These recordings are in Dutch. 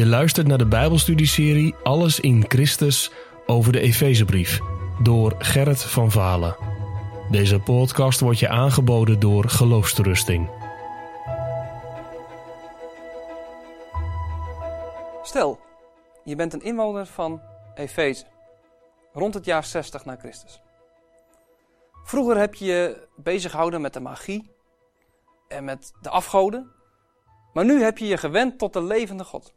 Je luistert naar de Bijbelstudieserie Alles in Christus over de Efezebrief door Gerrit van Valen. Deze podcast wordt je aangeboden door Geloofsterusting. Stel, je bent een inwoner van Efeze, rond het jaar 60 na Christus. Vroeger heb je je bezig gehouden met de magie en met de afgoden, maar nu heb je je gewend tot de levende God.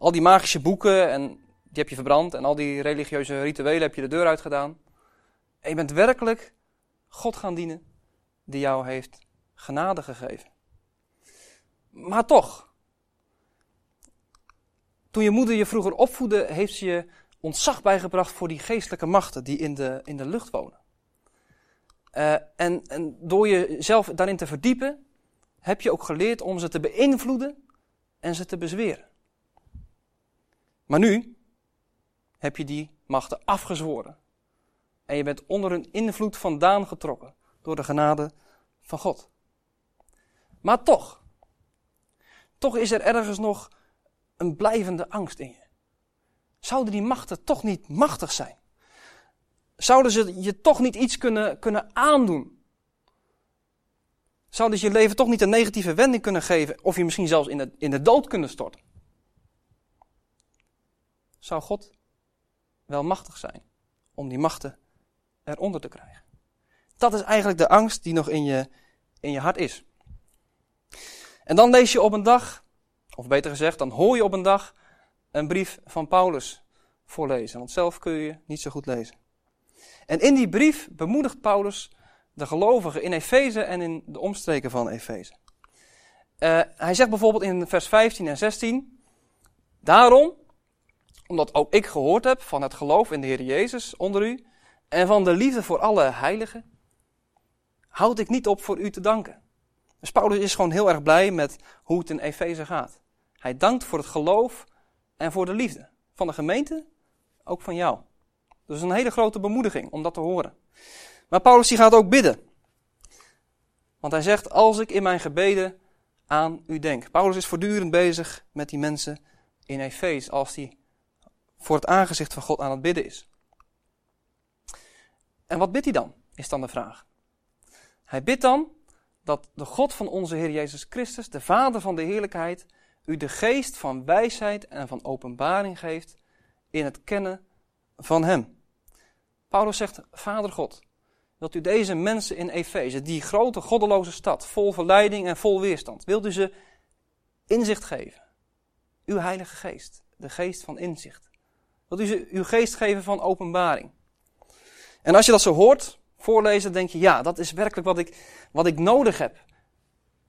Al die magische boeken, en die heb je verbrand, en al die religieuze rituelen heb je de deur uitgedaan. En je bent werkelijk God gaan dienen, die jou heeft genade gegeven. Maar toch, toen je moeder je vroeger opvoedde, heeft ze je ontzag bijgebracht voor die geestelijke machten die in de, in de lucht wonen. Uh, en, en door jezelf daarin te verdiepen, heb je ook geleerd om ze te beïnvloeden en ze te bezweren. Maar nu heb je die machten afgezworen. En je bent onder hun invloed vandaan getrokken door de genade van God. Maar toch, toch is er ergens nog een blijvende angst in je. Zouden die machten toch niet machtig zijn? Zouden ze je toch niet iets kunnen, kunnen aandoen? Zouden ze je leven toch niet een negatieve wending kunnen geven? Of je misschien zelfs in de, in de dood kunnen storten? Zou God wel machtig zijn om die machten eronder te krijgen? Dat is eigenlijk de angst die nog in je, in je hart is. En dan lees je op een dag, of beter gezegd, dan hoor je op een dag een brief van Paulus voorlezen. Want zelf kun je niet zo goed lezen. En in die brief bemoedigt Paulus de gelovigen in Efeze en in de omstreken van Efeze. Uh, hij zegt bijvoorbeeld in vers 15 en 16: Daarom, omdat ook ik gehoord heb van het geloof in de Heer Jezus onder u en van de liefde voor alle heiligen, houd ik niet op voor u te danken. Dus Paulus is gewoon heel erg blij met hoe het in Efeze gaat. Hij dankt voor het geloof en voor de liefde van de gemeente, ook van jou. Dus een hele grote bemoediging om dat te horen. Maar Paulus die gaat ook bidden. Want hij zegt, als ik in mijn gebeden aan u denk. Paulus is voortdurend bezig met die mensen in Efees, als hij voor het aangezicht van God aan het bidden is. En wat bidt hij dan, is dan de vraag. Hij bidt dan dat de God van onze Heer Jezus Christus, de Vader van de heerlijkheid, u de geest van wijsheid en van openbaring geeft in het kennen van Hem. Paulus zegt, Vader God, wilt u deze mensen in Efeze, die grote goddeloze stad, vol verleiding en vol weerstand, wilt u ze inzicht geven? Uw Heilige Geest, de geest van inzicht. Wilt u ze uw geest geven van openbaring? En als je dat zo hoort voorlezen, denk je, ja, dat is werkelijk wat ik, wat ik nodig heb.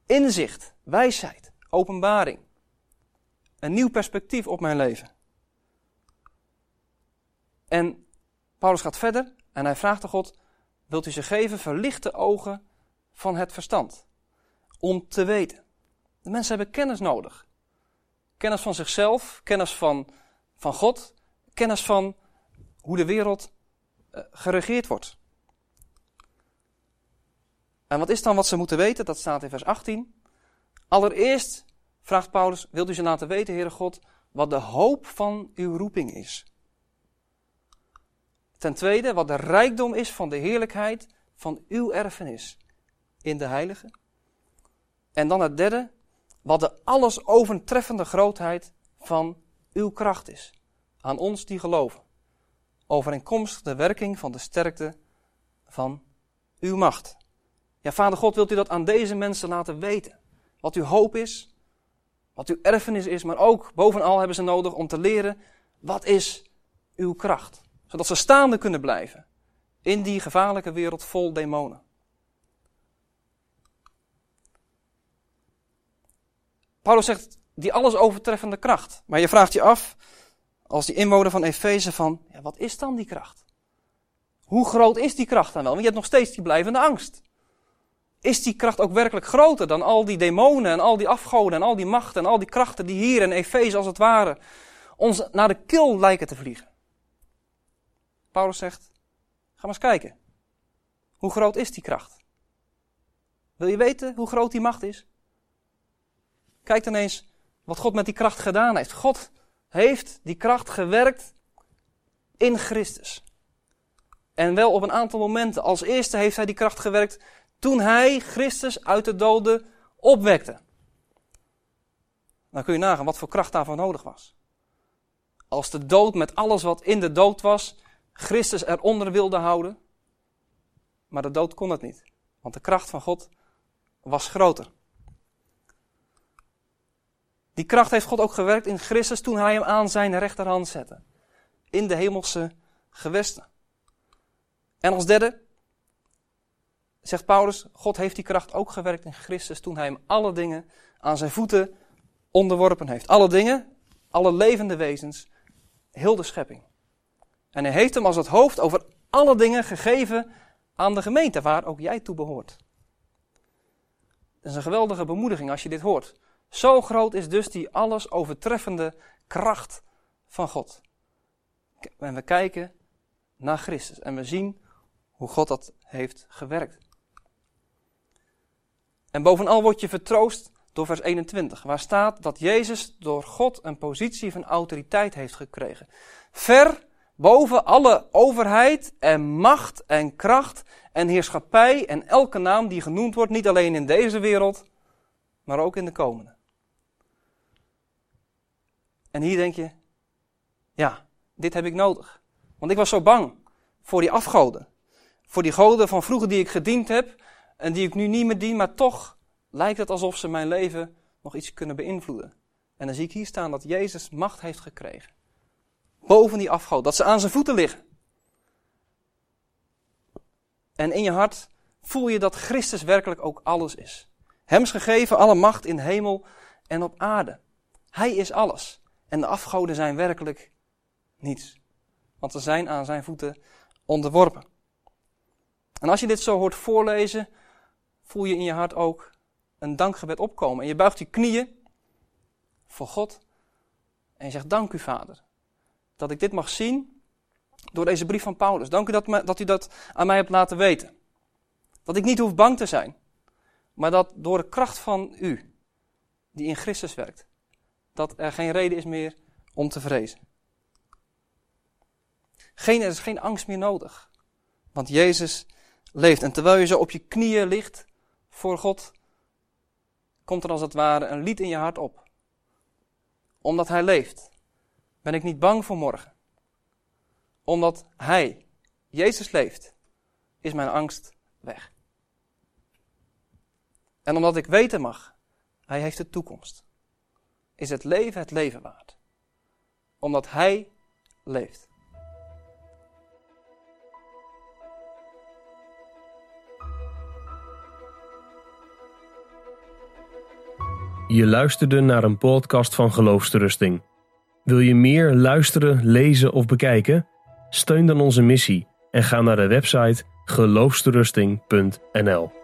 Inzicht, wijsheid, openbaring. Een nieuw perspectief op mijn leven. En Paulus gaat verder en hij vraagt de God, wilt u ze geven verlichte ogen van het verstand? Om te weten. De mensen hebben kennis nodig. Kennis van zichzelf, kennis van, van God, kennis van hoe de wereld uh, geregeerd wordt. En wat is dan wat ze moeten weten? Dat staat in vers 18. Allereerst vraagt Paulus, wilt u ze laten weten, Heere God, wat de hoop van uw roeping is? Ten tweede, wat de rijkdom is van de heerlijkheid van uw erfenis in de heilige. En dan het derde, wat de alles overtreffende grootheid van uw kracht is. Aan ons die geloven. Overeenkomstig de werking van de sterkte van uw macht. Ja, Vader God, wilt u dat aan deze mensen laten weten? Wat uw hoop is, wat uw erfenis is, maar ook bovenal hebben ze nodig om te leren wat is uw kracht zodat ze staande kunnen blijven in die gevaarlijke wereld vol demonen. Paulus zegt die alles overtreffende kracht. Maar je vraagt je af, als die inwoner van Efeze, van ja, wat is dan die kracht? Hoe groot is die kracht dan wel? Want je hebt nog steeds die blijvende angst. Is die kracht ook werkelijk groter dan al die demonen en al die afgoden en al die machten en al die krachten die hier in Efeze als het ware ons naar de kil lijken te vliegen? Paulus zegt, ga maar eens kijken. Hoe groot is die kracht? Wil je weten hoe groot die macht is? Kijk dan eens wat God met die kracht gedaan heeft. God heeft die kracht gewerkt in Christus. En wel op een aantal momenten. Als eerste heeft hij die kracht gewerkt toen hij Christus uit de doden opwekte. Dan kun je nagaan wat voor kracht daarvoor nodig was. Als de dood met alles wat in de dood was, Christus eronder wilde houden. Maar de dood kon het niet. Want de kracht van God was groter. Die kracht heeft God ook gewerkt in Christus toen hij hem aan zijn rechterhand zette. In de hemelse gewesten. En als derde zegt Paulus, God heeft die kracht ook gewerkt in Christus toen hij hem alle dingen aan zijn voeten onderworpen heeft. Alle dingen, alle levende wezens, heel de schepping. En hij heeft hem als het hoofd over alle dingen gegeven aan de gemeente waar ook jij toe behoort. Dat is een geweldige bemoediging als je dit hoort. Zo groot is dus die alles overtreffende kracht van God. En we kijken naar Christus en we zien hoe God dat heeft gewerkt. En bovenal word je vertroost door vers 21, waar staat dat Jezus door God een positie van autoriteit heeft gekregen. Ver boven alle overheid en macht en kracht en heerschappij en elke naam die genoemd wordt, niet alleen in deze wereld, maar ook in de komende. En hier denk je, ja, dit heb ik nodig. Want ik was zo bang voor die afgoden. Voor die goden van vroeger die ik gediend heb en die ik nu niet meer dien, maar toch lijkt het alsof ze mijn leven nog iets kunnen beïnvloeden. En dan zie ik hier staan dat Jezus macht heeft gekregen. Boven die afgod, dat ze aan zijn voeten liggen. En in je hart voel je dat Christus werkelijk ook alles is. Hem is gegeven alle macht in hemel en op aarde. Hij is alles. En de afgoden zijn werkelijk niets. Want ze zijn aan zijn voeten onderworpen. En als je dit zo hoort voorlezen, voel je in je hart ook een dankgebed opkomen. En je buigt je knieën voor God. En je zegt, dank u vader, dat ik dit mag zien door deze brief van Paulus. Dank u dat, dat u dat aan mij hebt laten weten. Dat ik niet hoef bang te zijn, maar dat door de kracht van u, die in Christus werkt, dat er geen reden is meer om te vrezen. Geen, er is geen angst meer nodig, want Jezus leeft. En terwijl je zo op je knieën ligt voor God, komt er als het ware een lied in je hart op. Omdat Hij leeft, ben ik niet bang voor morgen. Omdat Hij, Jezus leeft, is mijn angst weg. En omdat ik weten mag, Hij heeft de toekomst, is het leven het leven waard. Omdat Hij leeft. Je luisterde naar een podcast van Geloofsterusting. Wil je meer luisteren, lezen of bekijken? Steun dan onze missie en ga naar de website geloofsterusting.nl.